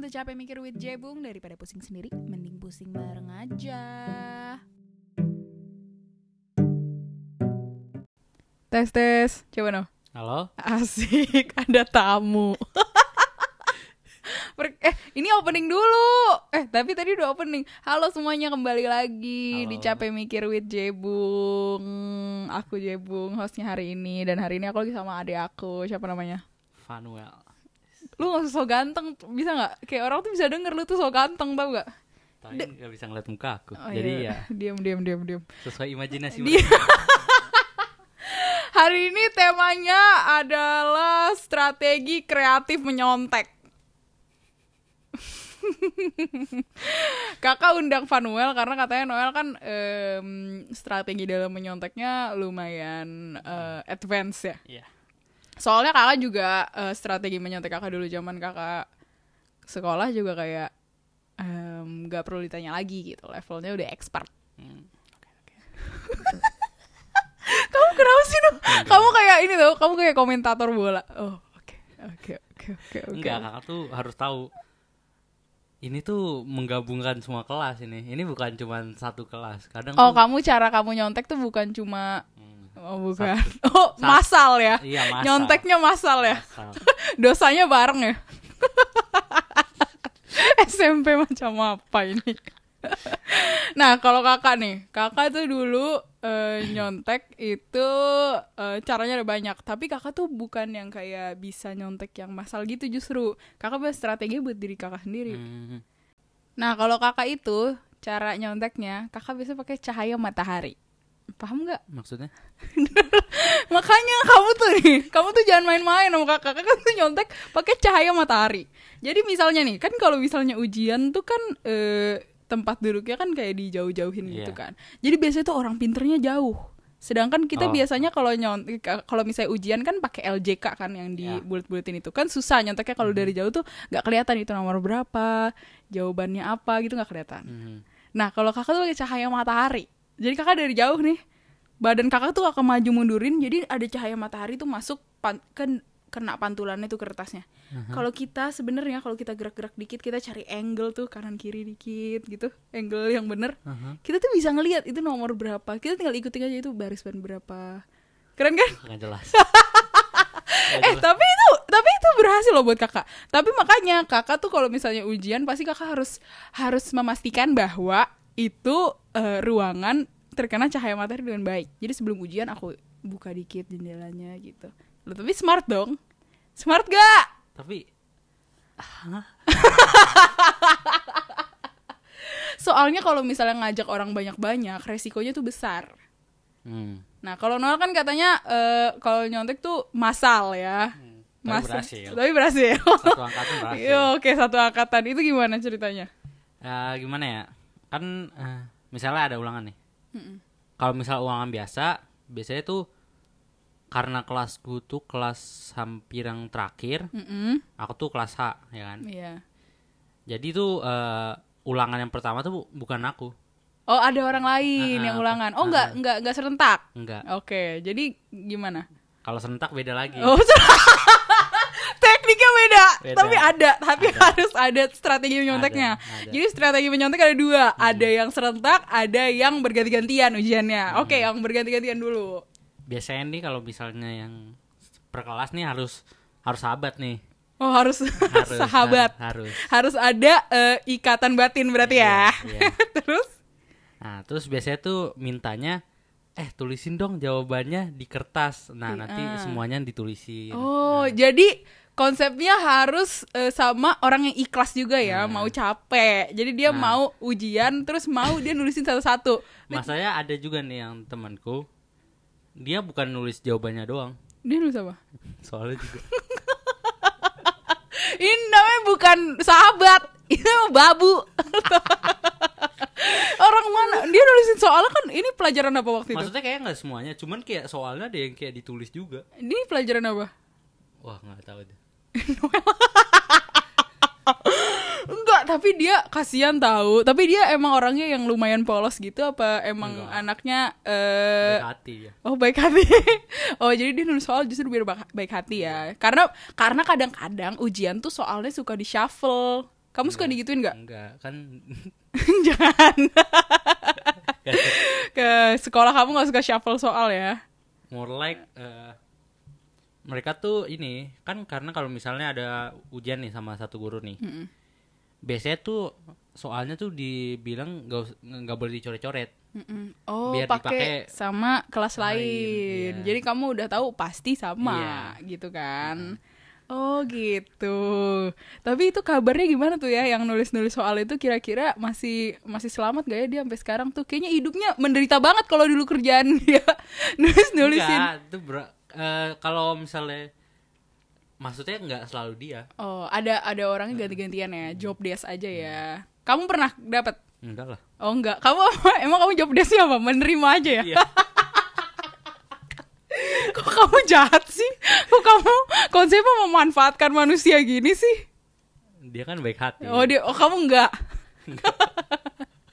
Welcome to Capek Mikir with Jebung Daripada pusing sendiri, mending pusing bareng aja. Tes tes, coba no Halo? Asik, ada tamu. Per- Eh, ini opening dulu. Eh, tapi tadi udah opening. Halo semuanya, kembali lagi Halo. di Capek Mikir with Jebung Aku Jebung, hostnya hari ini. Dan hari ini aku lagi sama adik aku, siapa namanya? Fanuel. Lu gak usah so ganteng bisa nggak? Kayak orang tuh bisa denger lu tuh so ganteng tau gak Tapi nggak bisa ngeliat muka aku. Oh, Jadi iya. ya. Diam diam diam diam. Sesuai imajinasi hari ini temanya adalah strategi kreatif menyontek. Kakak undang Vanuel karena katanya Noel kan em, strategi dalam menyonteknya lumayan eh, advance ya. Iya. Soalnya kakak juga eh, strategi menyontek kakak dulu zaman kakak sekolah juga kayak nggak perlu ditanya lagi gitu levelnya udah expert Hmm. kamu kenapa sih no? kamu kayak ini tuh kamu kayak komentator bola oh oke oke oke oke Enggak, kakak tuh harus tahu. Ini tuh menggabungkan semua kelas ini. Ini bukan cuma satu kelas. Kadang oh tuh, kamu cara kamu nyontek tuh bukan cuma oh bukan. Oh masal ya? Iya, masal. nyonteknya masal ya? Asal. dosanya bareng ya? SMP macam apa ini? Nah kalau kakak nih kakak tuh dulu eh, nyontek itu eh, caranya ada banyak. Tapi kakak tuh bukan yang kayak bisa nyontek yang masal gitu justru. Kakak punya strategi buat diri kakak sendiri. Hmm. nah kalau kakak itu cara nyonteknya kakak biasa pakai cahaya matahari paham nggak Maksudnya? Makanya kamu tuh nih, kamu tuh jangan main-main sama kakak. Kakak tuh nyontek pakai cahaya matahari. Jadi misalnya nih, kan kalau misalnya ujian tuh kan eh, tempat duduknya kan kayak dijauh-jauhin gitu Iya. kan. Jadi biasanya tuh orang pinternya jauh. Sedangkan kita Oh. biasanya kalau nyont kalau misalnya ujian kan pakai LJK kan yang di Iya. bulet-buletin itu kan susah nyonteknya kalau dari jauh tuh nggak kelihatan itu nomor berapa, jawabannya apa gitu nggak kelihatan. Hmm. Nah, kalau kakak tuh pakai cahaya matahari. Jadi kakak dari jauh nih, badan kakak tuh akan maju mundurin, jadi ada cahaya matahari tuh masuk pan ke kena pantulannya tuh kertasnya. Kalau kita sebenarnya kalau kita gerak-gerak dikit, kita cari angle tuh kanan kiri dikit gitu, angle yang bener. Aha. Kita tuh bisa ngelihat itu nomor berapa. Kita tinggal ikutin aja itu baris ban berapa. Keren kan? Nggak jelas. eh tapi itu tapi itu berhasil loh buat kakak tapi makanya kakak tuh kalau misalnya ujian pasti kakak harus harus memastikan bahwa itu eh, ruangan terkena cahaya matahari dengan baik. Jadi sebelum ujian aku buka dikit jendelanya gitu. Loh, tapi smart dong. Smart gak? Tapi soalnya kalau misalnya ngajak orang banyak-banyak resikonya tuh besar. Hmm. nah kalau Noel kan katanya eh, kalau nyontek tuh masal ya. Tapi Mas- berhasil. tapi berhasil. Satu angkatan berhasil. Iya, oke satu angkatan. Itu gimana ceritanya? Ya, gimana ya? Kan eh, misalnya ada ulangan nih. Kalau misal ulangan biasa, biasanya tuh karena kelasku tuh kelas hampir yang terakhir, Mm-mm. aku tuh kelas H, ya kan. Iya. Jadi tuh eh, ulangan yang pertama tuh bu- bukan aku, Oh ada orang lain Ah, yang ulangan. Oh ah, nggak ah. nggak nggak serentak. enggak. Oke, jadi gimana? Kalau serentak beda lagi. Oh tekniknya beda, Beda. tapi ada, tapi Ada. harus ada strategi menyonteknya. Ada, ada. Jadi strategi menyontek ada dua, ada yang serentak, ada yang berganti-gantian ujiannya. Oke, yang berganti-gantian dulu. Biasanya nih kalau misalnya yang per kelas nih harus harus sahabat nih. Oh harus, Harus sahabat, har- harus. harus ada eh, ikatan batin berarti ya. Iya, iya. Terus? Nah, terus biasanya tuh mintanya eh tulisin dong jawabannya di kertas. Nah, nanti Ah. semuanya ditulisin. Oh, jadi konsepnya harus eh, sama orang yang ikhlas juga ya, Nah. mau capek. Jadi dia Nah. mau ujian, terus mau dia nulisin satu-satu. Masanya ada juga nih yang temanku dia bukan nulis jawabannya doang Dia nulis apa? soalnya juga Ini namanya bukan sahabat, itu namanya babu. orang mana? Dia nulisin soalnya kan ini pelajaran apa waktu itu? maksudnya kayak nggak semuanya cuman kayak soalnya ada yang kayak ditulis juga Ini pelajaran apa? wah nggak tahu deh Enggak, tapi dia kasihan tahu. Tapi dia emang orangnya yang lumayan polos gitu apa emang Enggak. anaknya eh baik hati ya Oh baik hati. oh jadi dia nulis soal justru biar baik hati ya. Karena karena kadang-kadang ujian tuh soalnya suka di shuffle. Kamu suka digituin nggak? Enggak, kan Jangan. Ke sekolah kamu nggak suka shuffle soal ya? more like eh, mereka tuh ini kan karena kalau misalnya ada ujian nih sama satu guru nih. Mm-mm. Biasanya tuh soalnya tuh dibilang nggak us- nggak boleh dicoret-coret. Mm-mm. Oh, Biar pakai dipakai sama kelas lain. lain, iya. Jadi kamu udah tahu pasti sama Iya. gitu kan. Oh gitu. Tapi itu kabarnya gimana tuh ya yang nulis-nulis soal itu kira-kira masih masih selamat gak ya dia sampai sekarang tuh? Kayaknya hidupnya menderita banget kalau dulu kerjaan dia nulis-nulisin. Enggak, itu ber- eh, kalau misalnya maksudnya nggak selalu dia. Oh, ada ada orangnya ganti-gantian ya, job desk aja ya. Kamu pernah dapat? Enggak lah. Oh enggak. Kamu emang kamu job desknya apa? Menerima aja ya? Iya. Kok kamu jahat sih? Kok kamu konsepnya memanfaatkan manusia gini sih? Dia kan baik hati. Oh dia, oh kamu enggak.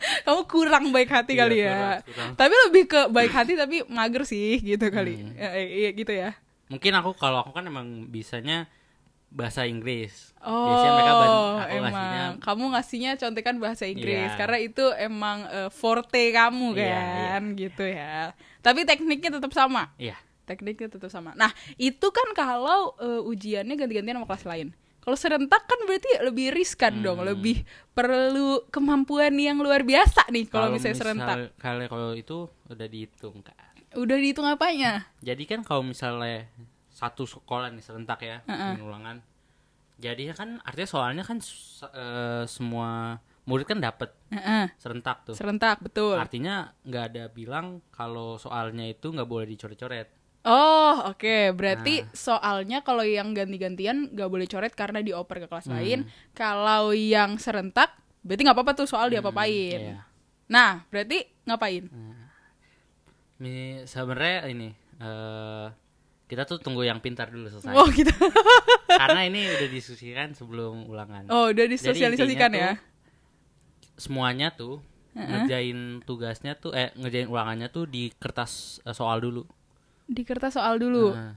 kamu kurang baik hati Iya, kali ya. kurang, kurang. Tapi lebih ke baik hati tapi mager sih gitu kali. Hmm. Ya, Iya gitu ya. Mungkin aku kalau aku kan emang bisanya bahasa Inggris. Oh, Biasanya mereka ban- aku emang ngasihnya kamu ngasihnya contekan bahasa Inggris Iya. karena itu emang eh, forte kamu Iya, kan gitu ya. Tapi tekniknya tetap sama. iya. Tekniknya tetap sama. Nah, itu kan kalau eh, ujiannya ganti-gantian sama kelas lain. Kalau serentak kan berarti lebih riskan Hmm. dong, lebih perlu kemampuan yang luar biasa nih kalau misalnya serentak. Kalau kalau itu udah dihitung kan. Udah dihitung apanya? Jadi kan kalau misalnya satu sekolah nih serentak ya, bikin ulangan. Jadi kan artinya soalnya kan eh, semua murid kan dapat Heeh, serentak tuh. serentak betul. Artinya nggak ada bilang kalau soalnya itu nggak boleh dicoret-coret. Oh, oke. Berarti Nah. soalnya kalau yang ganti-gantian nggak boleh coret karena dioper ke kelas Hmm. lain. Kalau yang serentak, berarti nggak apa-apa tuh soal diapa-apain. Iya. Nah, berarti ngapain? Ini sebenarnya ini eh kita tuh tunggu yang pintar dulu selesai. Oh, gitu. Karena ini udah diskusikan sebelum ulangan. Oh, udah disosialisasikan ya. tuh, Semuanya tuh ngerjain tugasnya tuh eh ngerjain ulangannya tuh di kertas eh, soal dulu. Di kertas soal dulu. Nah,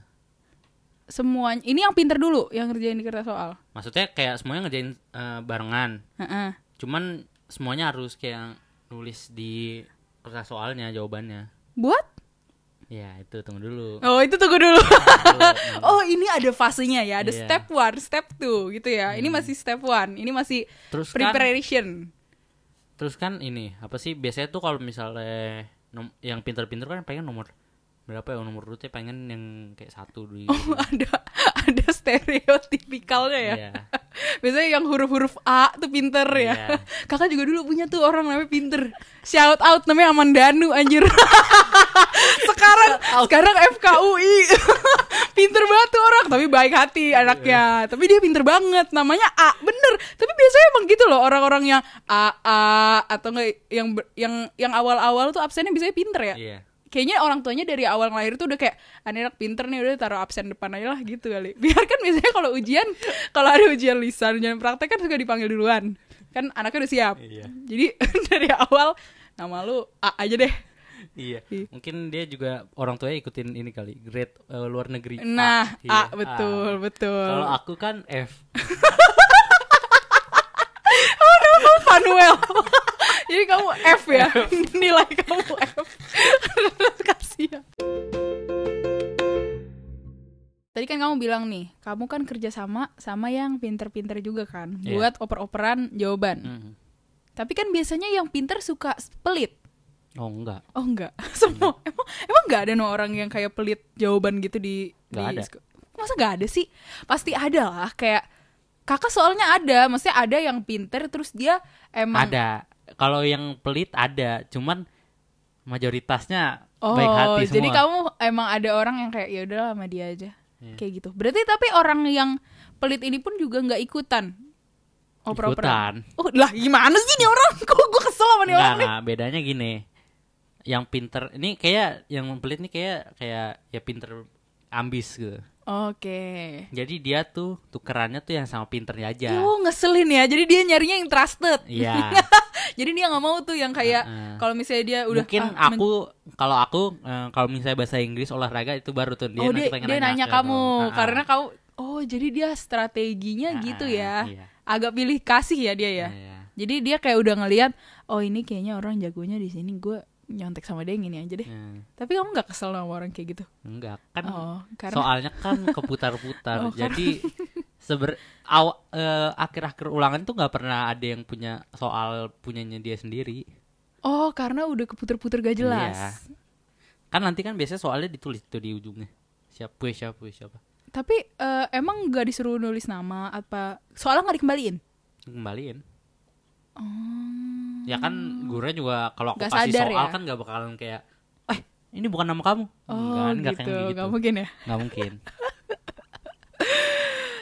Semuanya ini yang pinter dulu yang ngerjain di kertas soal. maksudnya kayak semuanya ngerjain eh, barengan. Heeh. Cuman semuanya harus kayak nulis di kertas soalnya jawabannya. Buat? Ya, itu tunggu dulu. Oh, itu tunggu dulu. Tunggu. oh, ini ada fasenya ya. Ada Iya. step one, step two gitu ya. Ini masih step one. Ini masih Terus kan preparation. Terus kan ini apa sih biasanya tuh kalau misalnya nom- yang pinter-pinter kan pengen nomor berapa ya nomor urutnya pengen yang kayak satu di Oh, ada ada stereotipikalnya ya. Iya. Biasanya yang huruf-huruf A tuh pinter ya. Iya. Kakak juga dulu punya tuh orang namanya pinter. Shout out namanya Amandanu anjir. sekarang sekarang FKUI. pinter banget tuh orang, tapi baik hati anaknya. Tapi dia pinter banget. Namanya A, bener. Tapi biasanya emang gitu loh orang-orang yang A A atau enggak yang yang yang awal-awal tuh absennya biasanya pinter ya. Iya. Kayaknya orang tuanya dari awal lahir tuh udah kayak "Ah, anak pinter nih udah taruh absen depan aja lah gitu kali. Biar kan biasanya kalau ujian kalau ada ujian lisan ujian praktek kan suka dipanggil duluan. Kan anaknya udah siap. Iya. Jadi dari awal nama lu A aja deh. Iya. Iya. Mungkin dia juga orang tuanya ikutin ini kali, grade eh, luar negeri. Nah, Iya, A betul, betul. Kalau aku kan F. Oh no, kamu Fanuel. Jadi kamu F ya. Nilai kamu F. kamu bilang nih, kamu kan kerja sama sama yang pinter-pinter juga kan, Iya. buat oper-operan jawaban. Mm. Tapi kan biasanya yang pinter suka pelit. Oh enggak. Oh enggak, semua emang emang enggak ada no orang yang kayak pelit jawaban gitu di Nggak di ada. Masa enggak ada sih? Pasti ada lah kayak kakak soalnya ada, maksudnya ada yang pinter terus dia emang Ada. Kalau yang pelit ada, cuman mayoritasnya Oh, baik hati semua. jadi kamu emang ada orang yang kayak ya udah sama dia aja. Iya. Kayak gitu. Berarti tapi orang yang pelit ini pun juga nggak ikutan. Oper-operan. Ikutan. Oh, lah gimana sih nih orang? Kok gue kesel sama nih orang nih? bedanya gini. Yang pinter ini kayak yang pelit nih kayak kayak ya pinter ambis gitu. Oke. Jadi dia tuh tukerannya tuh yang sama pinternya aja. Oh ngeselin ya. Jadi dia nyarinya yang trusted. Iya. Jadi dia nggak mau tuh yang kayak Heeh. kalau misalnya dia udah Mungkin ah, aku kalau aku eh, kalau misalnya bahasa Inggris olahraga itu baru tuh dia oh dia, dia nanya ke kamu Ah, ah. karena kamu oh jadi dia strateginya Ah, gitu ya. iya. agak pilih kasih ya dia ya. Iya. Jadi dia kayak udah ngelihat oh ini kayaknya orang jagonya di sini gue nyontek sama dia yang ini aja deh. Hmm, Tapi kamu nggak kesel sama orang kayak gitu? enggak kan Oh, karena soalnya kan keputar-putar Oh, karena- jadi seber aw, eh, akhir-akhir ulangan tuh nggak pernah ada yang punya soal punyanya dia sendiri oh karena udah keputer-puter gak jelas. Iya. kan nanti kan biasanya soalnya ditulis tuh di ujungnya siapa siapa siapa Tapi eh, emang nggak disuruh nulis nama apa? Soalnya nggak dikembaliin. kembaliin Oh. ya kan gurunya juga kalau aku Nggak kasih sadar soal ya? kan nggak bakalan kayak eh ini bukan nama kamu Oh Nggak, nggak gitu, kayak gitu nggak mungkin ya. nggak mungkin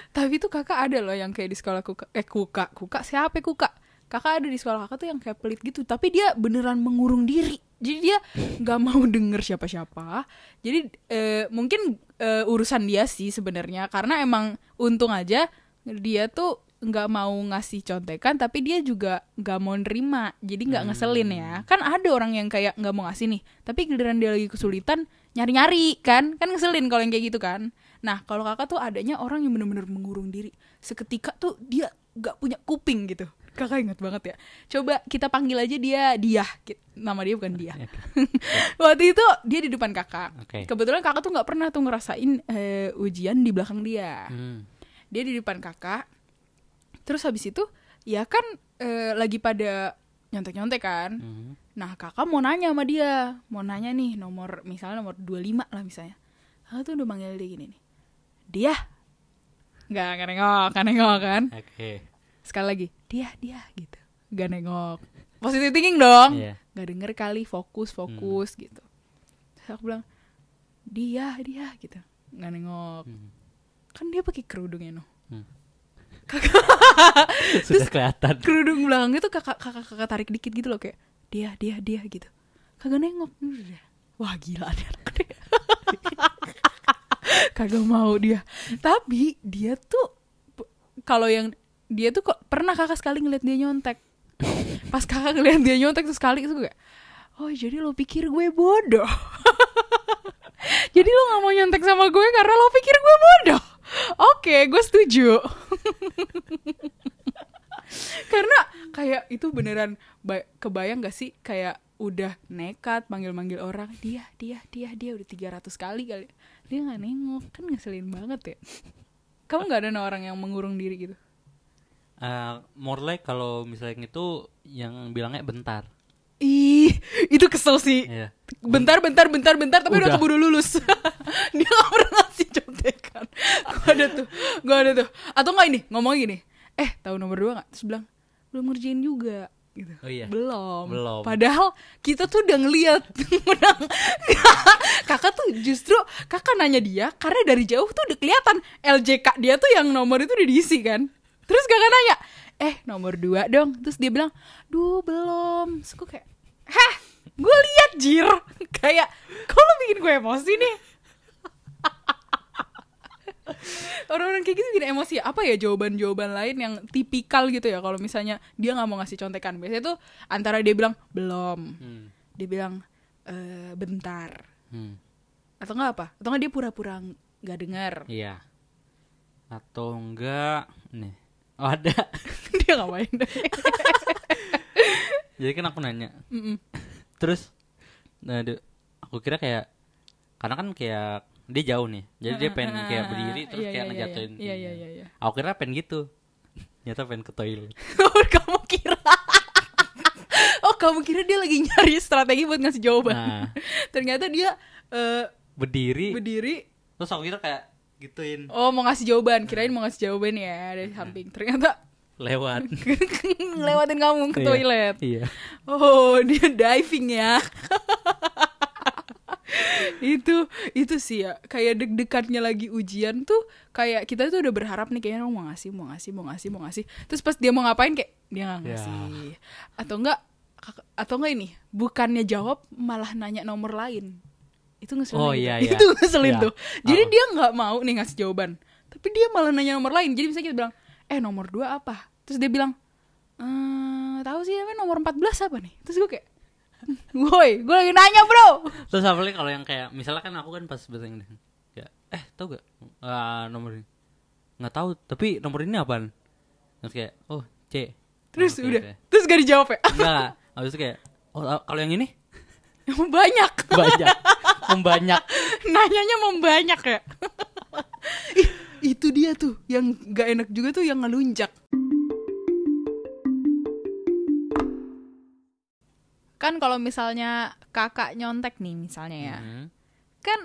Tapi tuh kakak ada loh yang kayak di sekolah kuka, eh kuka, kuka siapa ya kuka? Kakak ada di sekolah kakak tuh yang kayak pelit gitu, tapi dia beneran mengurung diri. Jadi dia nggak mau denger siapa-siapa. Jadi eh, mungkin eh, urusan dia sih sebenarnya, karena emang untung aja dia tuh nggak mau ngasih contekan, tapi dia juga nggak mau nerima. Jadi nggak ngeselin ya. Kan ada orang yang kayak nggak mau ngasih nih, tapi giliran dia lagi kesulitan nyari-nyari kan, kan ngeselin kalau yang kayak gitu kan. Nah, kalau kakak tuh adanya orang yang bener-bener mengurung diri. Seketika tuh dia gak punya kuping gitu. Kakak ingat banget ya. Coba kita panggil aja dia dia. Nama dia bukan dia. Waktu itu dia di depan kakak. Oke. Kebetulan kakak tuh nggak pernah tuh ngerasain eh, ujian di belakang dia. Hmm. Dia di depan kakak. Terus habis itu ya kan eh, lagi pada nyontek-nyontek kan. Mhm. Nah kakak mau nanya sama dia. Mau nanya nih nomor Misalnya nomor 25 lah misalnya. Kakak tuh udah manggil dia gini nih. Dia. Gak, gak nengok Gak nengok kan. Oke. Sekali lagi Dia, dia gitu. Gak nengok. Positive thinking dong. Iya. Gak denger kali Fokus, fokus gitu. Terus aku bilang Dia, dia gitu. Gak nengok. Hmm. Kan dia pakai kerudungnya no Hmm. Kakak. Sudah kelihatan. kerudung belakangnya tuh kakak kakak kakak tarik dikit gitu loh kayak dia dia dia gitu. Kagak nengok. Udah. wah gila deh kagak mau dia. Tapi dia tuh kalau yang dia tuh kok pernah kakak sekali ngeliat dia nyontek. Pas kakak ngeliat dia nyontek tuh sekali itu kayak oh jadi lo pikir gue bodoh? Jadi lo nggak mau nyontek sama gue karena lo pikir gue bodoh? Oke gue setuju karena kayak itu beneran ba- kebayang gak sih? Kayak udah nekat manggil-manggil orang dia dia dia dia udah 300 kali kali. Dia nggak nengok. Kan ngeselin banget ya. Kamu nggak ada orang yang mengurung diri gitu? Eh, more like kalau misalnya itu yang bilangnya bentar. Ih itu kesel sih. Iya. bentar bentar bentar bentar tapi udah, Udah. keburu lulus. Dia gak pernah ngasih contekan. Gue ada tuh gue ada tuh. Atau nggak ini ngomong gini eh tahu nomor dua nggak? Terus bilang belum ngerjain juga. Gitu. Oh iya. belum. Belum. padahal kita tuh udah ngeliat menang. Kakak tuh justru kakak nanya dia karena dari jauh tuh udah kelihatan LJK dia tuh yang nomor itu udah diisi kan? Terus kakak nanya eh nomor dua dong. Terus dia bilang duh belum. Terus gue kayak hah? Gue liat jir. Kayak kok lo bikin gue emosi nih orang-orang kayak gitu bikin emosi apa ya jawaban-jawaban lain yang tipikal gitu ya kalau misalnya dia nggak mau ngasih contekan biasanya tuh antara dia bilang belum Hmm. dia bilang "Eh, bentar Hmm. atau nggak apa atau nggak dia pura-pura nggak dengar Iya. Atau enggak nih. Oh ada. dia ngapain Jadi kan aku nanya. Mm-mm. Terus nah, aku kira kayak karena kan kayak dia jauh nih. Jadi dia pengen kayak berdiri terus Iya, kayak iya, ngejatuhin. iya iya iya iya Aku kira pengen gitu. Nyata pengen ke toilet. oh kamu kira oh kamu kira dia lagi nyari strategi buat ngasih jawaban Nah. ternyata dia eh, Berdiri. berdiri Terus aku kira kayak gituin oh mau ngasih jawaban kirain mau ngasih jawaban ya dari samping ternyata lewat. ngelewatin kamu ke Iya. toilet Iya. oh dia diving ya itu itu sih ya. Kayak deg-degannya lagi ujian tuh kayak kita tuh udah berharap nih kayaknya oh, mau ngasih mau ngasih mau ngasih mau ngasih. Terus pas dia mau ngapain kayak dia nggak Ya. ngasih. Atau enggak atau enggak ini bukannya jawab malah nanya nomor lain. Itu ngeselin Oh, iya, iya. itu ngeselin Iya. tuh. Jadi Oh. dia nggak mau nih ngasih jawaban tapi dia malah nanya nomor lain. Jadi misalnya kita bilang eh nomor dua apa? Terus dia bilang eh tahu sih apa nomor 14 apa nih? Terus gue kayak woi gue lagi nanya bro Terus apalagi kalau yang kayak misalnya kan aku kan pas Inggris. Ya, eh tau gak Ah, nomor ini? Nggak tahu, tapi nomor ini apaan? terus kayak oh C Terus Oh, udah. oke. Terus gak dijawab ya? enggak habis itu kayak oh kalau yang ini Banyak. banyak membanyak Nanyanya membanyak ya. Ih, itu dia tuh yang gak enak juga tuh yang ngelunjak. Kan kalau misalnya kakak nyontek nih misalnya ya. Mhm. Kan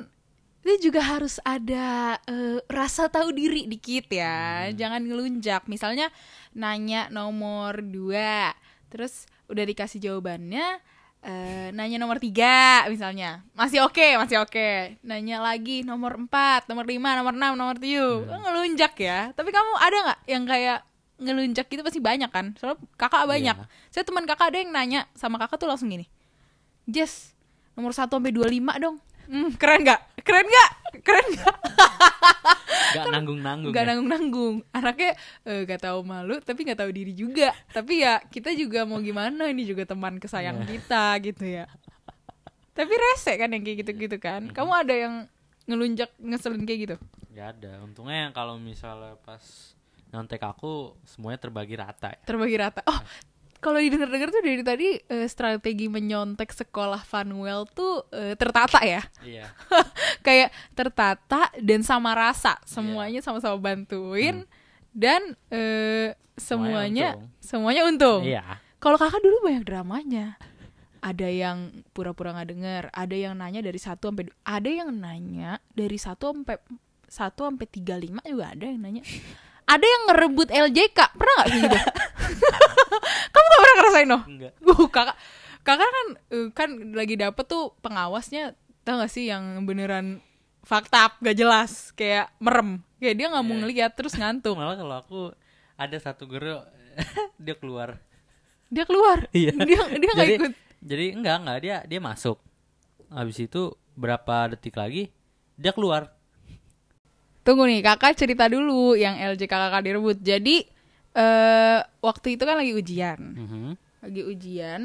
itu juga harus ada eh, rasa tahu diri dikit ya. Jangan ngelunjak. Misalnya nanya nomor 2 terus udah dikasih jawabannya eh, nanya nomor tiga misalnya masih oke masih oke nanya lagi nomor 4 nomor 5 nomor 6 nomor 7 ngelunjak ya tapi kamu ada nggak yang kayak ngelunjak gitu pasti banyak kan. Soalnya kakak banyak. Iya. saya teman kakak ada yang nanya sama kakak tuh langsung gini Jess nomor 1 sampai 25 dong. Hmm, keren nggak? Keren nggak? Keren nggak? Gak nanggung-nanggung nggak ya? nanggung nanggung anaknya eh, gak tahu malu tapi nggak tahu diri juga. Tapi ya kita juga mau gimana? Ini juga teman kesayang Iya. kita gitu ya. Tapi rese kan yang kayak gitu gitu kan kamu ada yang ngelunjak ngeselin kayak gitu? Gak ada. Untungnya kalau misalnya pas nyontek aku semuanya terbagi rata ya. terbagi rata oh kalau didengar-dengar tuh dari tadi eh, strategi menyontek sekolah Funwell tuh eh, tertata ya iya kayak tertata dan sama rasa semuanya sama-sama bantuin dan eh, semuanya untung. semuanya untung. iya Kalau kakak dulu banyak dramanya. Ada yang pura-pura nggak dengar, ada yang nanya dari satu sampai ada yang nanya dari satu sampai satu sampai tiga lima juga ada yang nanya. Ada yang ngerebut LJK, pernah nggak gitu? Kamu gak pernah ngerasain no? enggak. Uh, kakak kakak kan eh, kan lagi dapet tuh pengawasnya tau gak sih yang beneran fakta gak jelas kayak merem. Kayak dia nggak mau Iya. ngeliat terus ngantuk. Malah kalau aku ada satu guru dia keluar. Dia keluar? Iya. dia dia nggak ikut? jadi enggak enggak. Dia dia masuk. Habis itu berapa detik lagi dia keluar tunggu nih kakak cerita dulu yang LJ kakak direbut jadi eh waktu itu kan lagi ujian Mhm. lagi ujian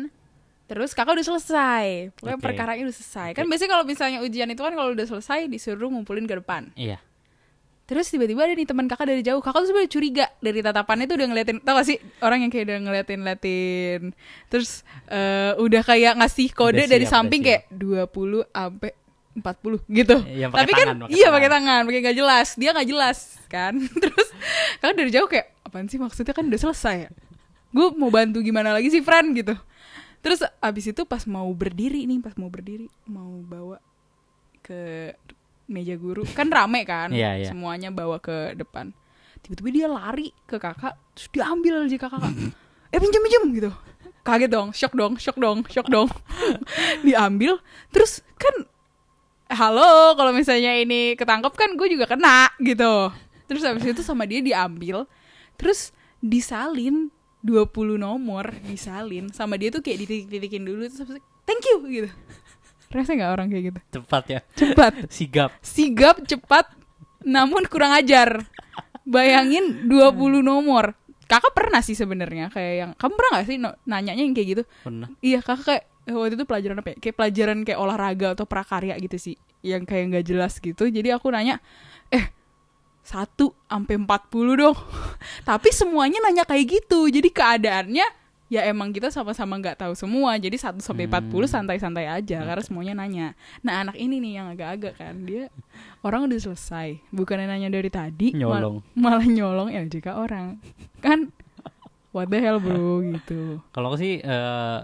terus kakak udah selesai pokoknya Oke. perkaranya udah selesai kan biasanya kalau misalnya ujian itu kan kalau udah selesai disuruh ngumpulin ke depan iya Terus tiba-tiba ada nih teman kakak dari jauh. Kakak tuh sebenarnya curiga dari tatapannya tuh udah ngeliatin. Tau gak sih orang yang kayak udah ngeliatin-ngeliatin. Terus eh, udah kayak ngasih kode Udah dari siap, samping kayak 20 sampai 40 gitu. Pakai Tapi kan tangan, pakai iya pakai tangan, pakai nggak jelas. Dia nggak jelas kan. Terus kakak dari jauh kayak apaan sih maksudnya kan udah selesai ya. Gue mau bantu gimana lagi sih friend gitu. Terus abis itu pas mau berdiri nih, pas mau berdiri mau bawa ke meja guru kan rame kan Iya, iya. semuanya bawa ke depan tiba-tiba dia lari ke kakak terus diambil aja kakak eh pinjam pinjam gitu kaget dong shock dong shock dong shock dong diambil terus kan halo kalau misalnya ini ketangkep kan gue juga kena gitu. Terus habis itu sama dia diambil terus disalin 20 nomor disalin. Sama dia tuh kayak dititik-titikin dulu terus habis itu, thank you gitu. Rasa nggak orang kayak gitu? Cepat ya. Cepat. Sigap. Sigap cepat namun kurang ajar. Bayangin 20 nomor. Kakak pernah sih sebenarnya kayak yang kamu pernah gak sih no- nanyanya yang kayak gitu? Pernah. Iya kakak kayak waktu itu pelajaran apa ya? kayak pelajaran kayak olahraga atau prakarya gitu sih yang kayak nggak jelas gitu. Jadi aku nanya eh satu sampai 40 dong. Tapi semuanya nanya kayak gitu. Jadi keadaannya ya emang kita sama-sama nggak tahu semua. Jadi 1 sampai 40 Hmm. santai-santai aja karena semuanya nanya. Nah anak ini nih yang agak-agak kan dia orang udah selesai. Bukannya nanya dari tadi mal- Nyolong. malah nyolong LJK orang. Kan what the hell bro gitu. Kalau aku sih eh,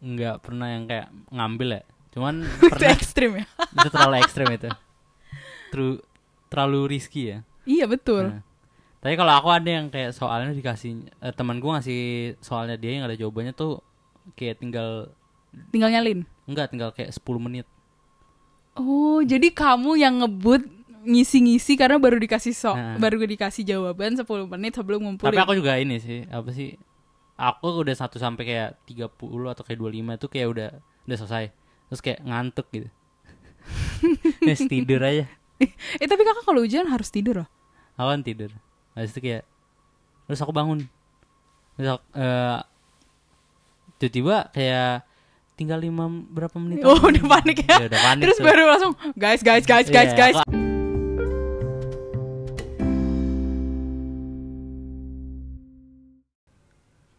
nggak pernah yang kayak ngambil ya. Cuman itu pernah ekstrim ya? Itu terlalu ekstrim itu. Terlalu terlalu risky ya. Iya betul. Nah, tapi kalau aku ada yang kayak soalnya dikasih eh, teman gue ngasih soalnya dia yang ada jawabannya tuh kayak tinggal tinggal nyalin? Enggak tinggal kayak 10 menit. Oh, jadi kamu yang ngebut ngisi-ngisi karena baru dikasih so Nah. baru dikasih jawaban 10 menit sebelum ngumpulin. tapi aku juga ini sih apa sih aku udah satu sampai kayak 30 atau kayak 25 itu kayak udah udah selesai terus kayak ngantuk gitu Terus tidur aja eh tapi kakak kalau ujian harus tidur loh. aku kan tidur habis itu kayak terus aku bangun terus aku, eh, tiba-tiba kayak tinggal lima berapa menit Oh, udah panik ya. Iya, udah panik Terus tuh. baru langsung guys guys guys guys Iya, guys. aku-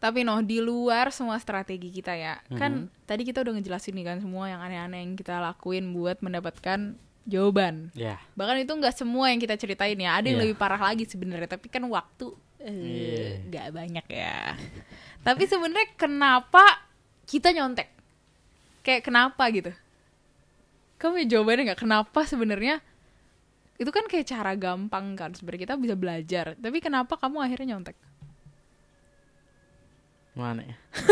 Tapi noh di luar semua strategi kita ya. Kan tadi kita udah ngejelasin nih kan semua yang aneh-aneh yang kita lakuin buat mendapatkan jawaban. Ya. Bahkan itu nggak semua yang kita ceritain ya. Ada yang Iya. lebih parah lagi sebenarnya, tapi kan waktu eh, Iya. nggak banyak ya. tapi sebenarnya kenapa kita nyontek? Kayak kenapa gitu? Kamu ya jawabannya nggak kenapa sebenarnya? Itu kan kayak cara gampang kan sebenarnya kita bisa belajar. Tapi kenapa kamu akhirnya nyontek? Mana ya?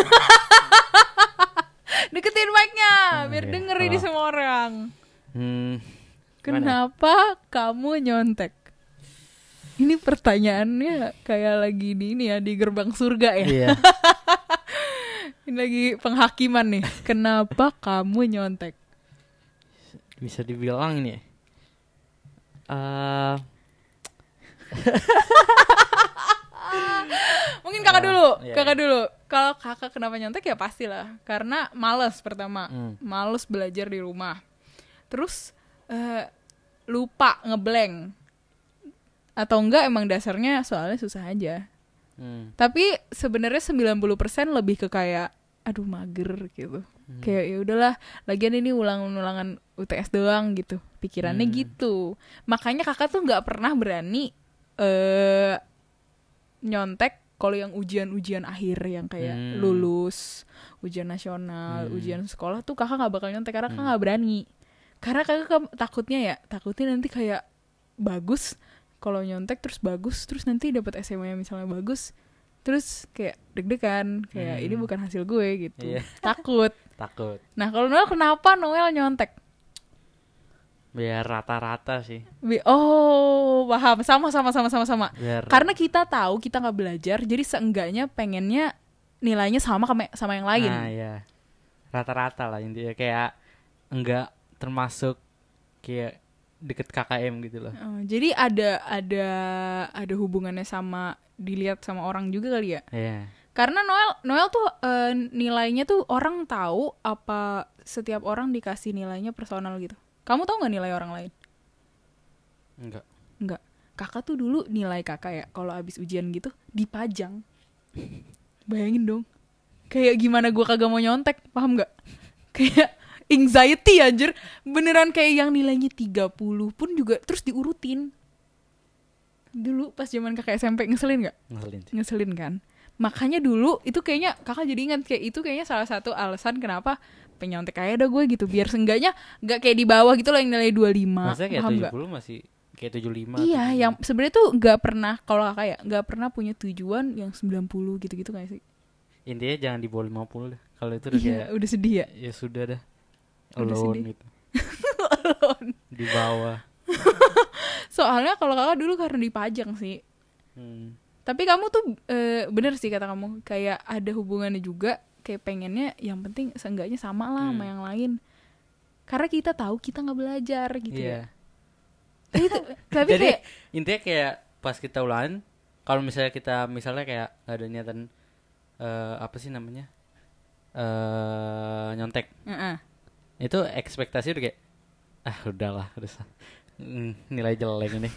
Deketin mic-nya biar iya. denger ini Oh. semua orang. Hmm. Kenapa kamu nyontek? Ini pertanyaannya kayak lagi di ini ya di gerbang surga ya. Iya. Ini lagi penghakiman nih. Kenapa kamu nyontek? Bisa dibilang ini ya. Eh, Mungkin kakak dulu, iya, kakak dulu. Kalau kakak kenapa nyontek ya pastilah karena males pertama, Hmm. males belajar di rumah. Terus eh, lupa ngeblank atau enggak emang dasarnya soalnya susah aja. hmm. Tapi sebenarnya 90% lebih ke kayak aduh mager gitu. Kayak ya udahlah, lagian ini ulangan-ulangan UTS doang gitu. Pikirannya Hmm. gitu. Makanya kakak tuh nggak pernah berani eh nyontek kalau yang ujian-ujian akhir yang kayak Hmm. lulus, ujian nasional, Hmm. ujian sekolah tuh kakak nggak bakal nyontek karena kakak nggak berani. Karena kakak takutnya ya, takutnya nanti kayak bagus kalau nyontek terus bagus terus nanti dapat SMA yang misalnya bagus terus kayak deg-degan kayak Hmm. ini bukan hasil gue gitu Iya. takut Takut. nah kalau Noel kenapa Noel nyontek Biar rata-rata sih. Bi- oh paham sama sama sama sama sama Biar karena kita tahu kita nggak belajar jadi seenggaknya pengennya nilainya sama sama yang lain Nah, ya. Rata-rata lah intinya kayak enggak termasuk kayak deket KKM gitu loh. Oh, jadi ada ada ada hubungannya sama dilihat sama orang juga kali ya Iya. Karena Noel Noel tuh eh, nilainya tuh orang tahu apa setiap orang dikasih nilainya personal gitu. Kamu tahu nggak nilai orang lain? Enggak. Enggak. Kakak tuh dulu nilai kakak ya kalau abis ujian gitu dipajang. Bayangin dong. Kayak gimana gua kagak mau nyontek, paham nggak? Kayak anxiety anjir. Beneran kayak yang nilainya 30 pun juga terus diurutin. Dulu pas zaman kakak SMP ngeselin nggak? Ngeselin sih. ngeselin kan makanya dulu itu kayaknya kakak jadi ingat kayak itu kayaknya salah satu alasan kenapa penyontek kayak ada gue gitu biar seenggaknya nggak kayak di bawah gitu loh yang nilai 25 Maksudnya kayak paham 70 nggak? masih kayak 75. iya 70. yang sebenarnya tuh nggak pernah kalau kakak ya nggak pernah punya tujuan yang 90 gitu-gitu kayak sih Intinya jangan di bawah 50 deh. Kalau itu udah iya kayak udah sedih ya ya sudah dah. Udah Alone sedih. gitu. Di bawah. soalnya kalau kakak dulu karena dipajang sih Hmm. tapi kamu tuh eh, bener sih kata kamu kayak ada hubungannya juga kayak pengennya yang penting seenggaknya sama lah sama Hmm. yang lain karena kita tahu kita nggak belajar gitu ya Iya. tapi, itu- tapi Jadi kayak intinya kayak pas kita ulangan kalau misalnya kita misalnya kayak nggak ada niatan eh, apa sih namanya eh nyontek Heeh. itu ekspektasi udah kayak ah udahlah udah mm, nilai jelek ini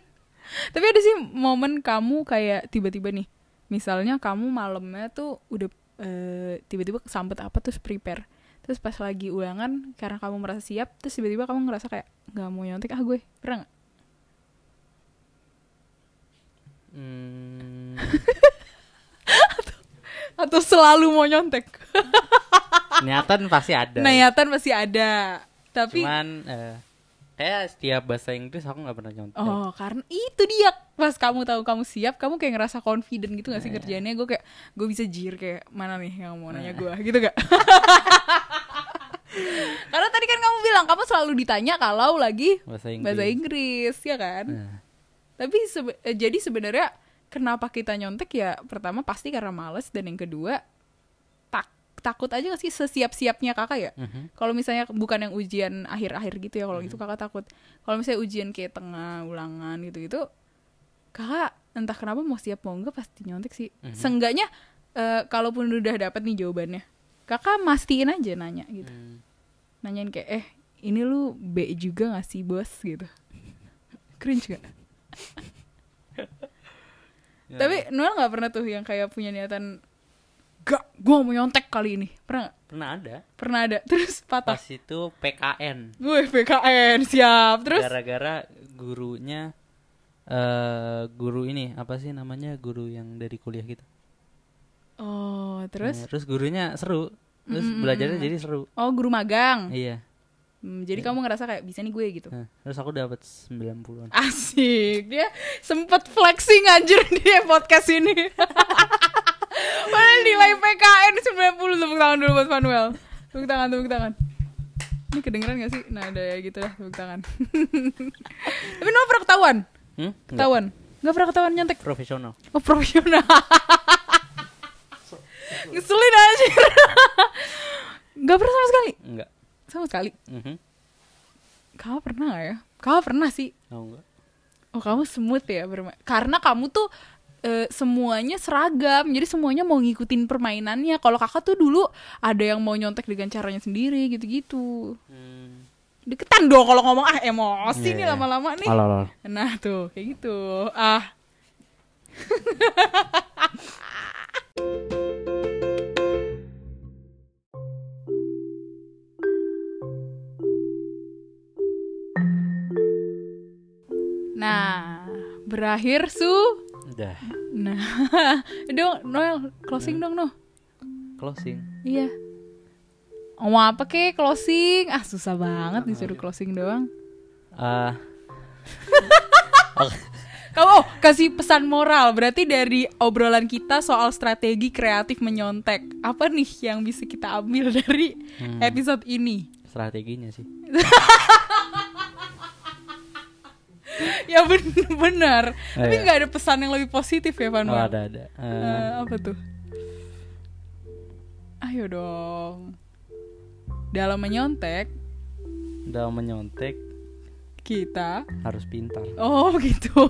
tapi ada sih momen kamu kayak tiba-tiba nih misalnya kamu malamnya tuh udah eh, tiba-tiba kesambet apa terus prepare. Terus pas lagi ulangan karena kamu merasa siap terus tiba-tiba kamu ngerasa kayak nggak mau nyontek ah gue. Pernah nggak? Hmm, atau selalu mau nyontek? Niatan pasti ada. Niatan masih ada. Tapi cuman eh, kayak setiap bahasa Inggris aku nggak pernah nyontek Oh, karena itu dia pas kamu tahu kamu siap, kamu kayak ngerasa confident gitu gak sih kerjaannya? Gue kayak gue bisa jir kayak mana nih yang mau nanya gue gitu gak? karena tadi kan kamu bilang kamu selalu ditanya kalau lagi bahasa Inggris, bahasa Inggris ya kan? Nah, Tapi sebe- eh, jadi sebenarnya kenapa kita nyontek ya? Pertama pasti karena males dan yang kedua takut aja gak sih sesiap-siapnya kakak ya? mhm. Kalau misalnya bukan yang ujian akhir-akhir gitu ya, kalau itu kakak takut. Kalau misalnya ujian kayak tengah ulangan gitu-gitu, kakak entah kenapa mau siap mau enggak pasti nyontek sih. Mhm. Seenggaknya eh, kalaupun udah dapat nih jawabannya, kakak mastiin aja nanya gitu. Hmm. Nanyain kayak eh ini lu B juga gak sih bos gitu. Cringe gak? Ya. Tapi Noel nggak pernah tuh yang kayak punya niatan gak gue mau nyontek kali ini pernah gak? Pernah ada. pernah ada terus patah Pas itu PKN. gue PKN siap terus Gara-gara gurunya eh guru ini apa sih namanya guru yang dari kuliah gitu. oh terus Nah, terus gurunya seru. Terus belajarnya jadi seru. oh guru magang Iya. Hmm, jadi kamu ngerasa kayak bisa nih gue gitu Nah, terus aku dapat 90-an. asik dia sempet flexing anjir di podcast ini Padahal nilai PKN 90 tepuk tangan dulu buat Manuel Tepuk tangan, tepuk tangan Ini kedengeran gak sih? Nah ada ya gitu lah tepuk tangan Tapi Noel pernah ketahuan? Hmm? Ketahuan? Gak pernah ketahuan nyontek? Profesional. Oh profesional Ngeselin aja Gak pernah sama sekali? Enggak. Sama sekali Mhm. Kamu pernah gak ya? Kamu pernah sih Tahu enggak? Oh kamu smooth ya bermain Karena kamu tuh eh, semuanya seragam Jadi semuanya mau ngikutin permainannya Kalau kakak tuh dulu ada yang mau nyontek dengan caranya sendiri gitu-gitu Hmm. Deketan dong kalau ngomong ah emosi Iya, nih iya. lama-lama nih. Nah tuh kayak gitu Ah Nah, berakhir su. Udah. Nah, dong Noel closing dong no. Closing. Iya. Mau apa kek closing? Ah susah banget disuruh closing doang. Ah, Kamu oh, kasih pesan moral berarti dari obrolan kita soal strategi kreatif menyontek. Apa nih yang bisa kita ambil dari episode ini? strateginya sih. Ya bener. Oh, Tapi iya. nggak ada pesan yang lebih positif ya Van? Oh, ada ada. Eh, Eh, apa tuh? Ayo dong. Dalam menyontek dalam menyontek kita harus pintar. Oh gitu.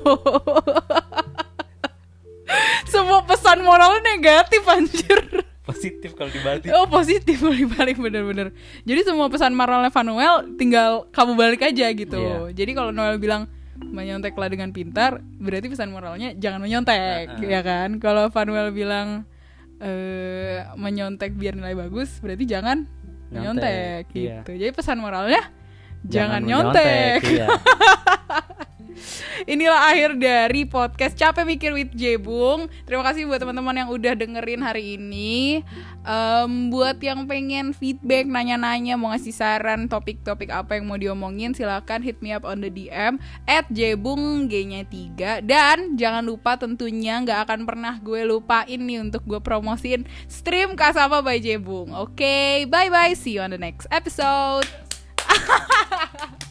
Semua pesan moralnya negatif anjir. Positif kalau dibalik. Oh positif balik-balik bener-bener. Jadi semua pesan moralnya Vanuel tinggal kamu balik aja gitu. Iya. Jadi kalau Noel bilang menyonteklah dengan pintar, berarti pesan moralnya jangan menyontek, Heeh. ya kan? Kalau Vanuel bilang eh menyontek biar nilai bagus, berarti jangan menyontek Nyontek, iya. gitu. Jadi pesan moralnya jangan, menyontek, nyontek. Iya. Inilah akhir dari podcast Capek Mikir with Jebung. Terima kasih buat teman-teman yang udah dengerin hari ini. Em, buat yang pengen feedback, nanya-nanya, mau ngasih saran topik-topik apa yang mau diomongin, silakan hit me up on the DM at Jebung G-nya 3 dan jangan lupa tentunya nggak akan pernah gue lupain nih untuk gue promosiin stream Kasama by Jebung. Oke, bye bye. See you on the next episode.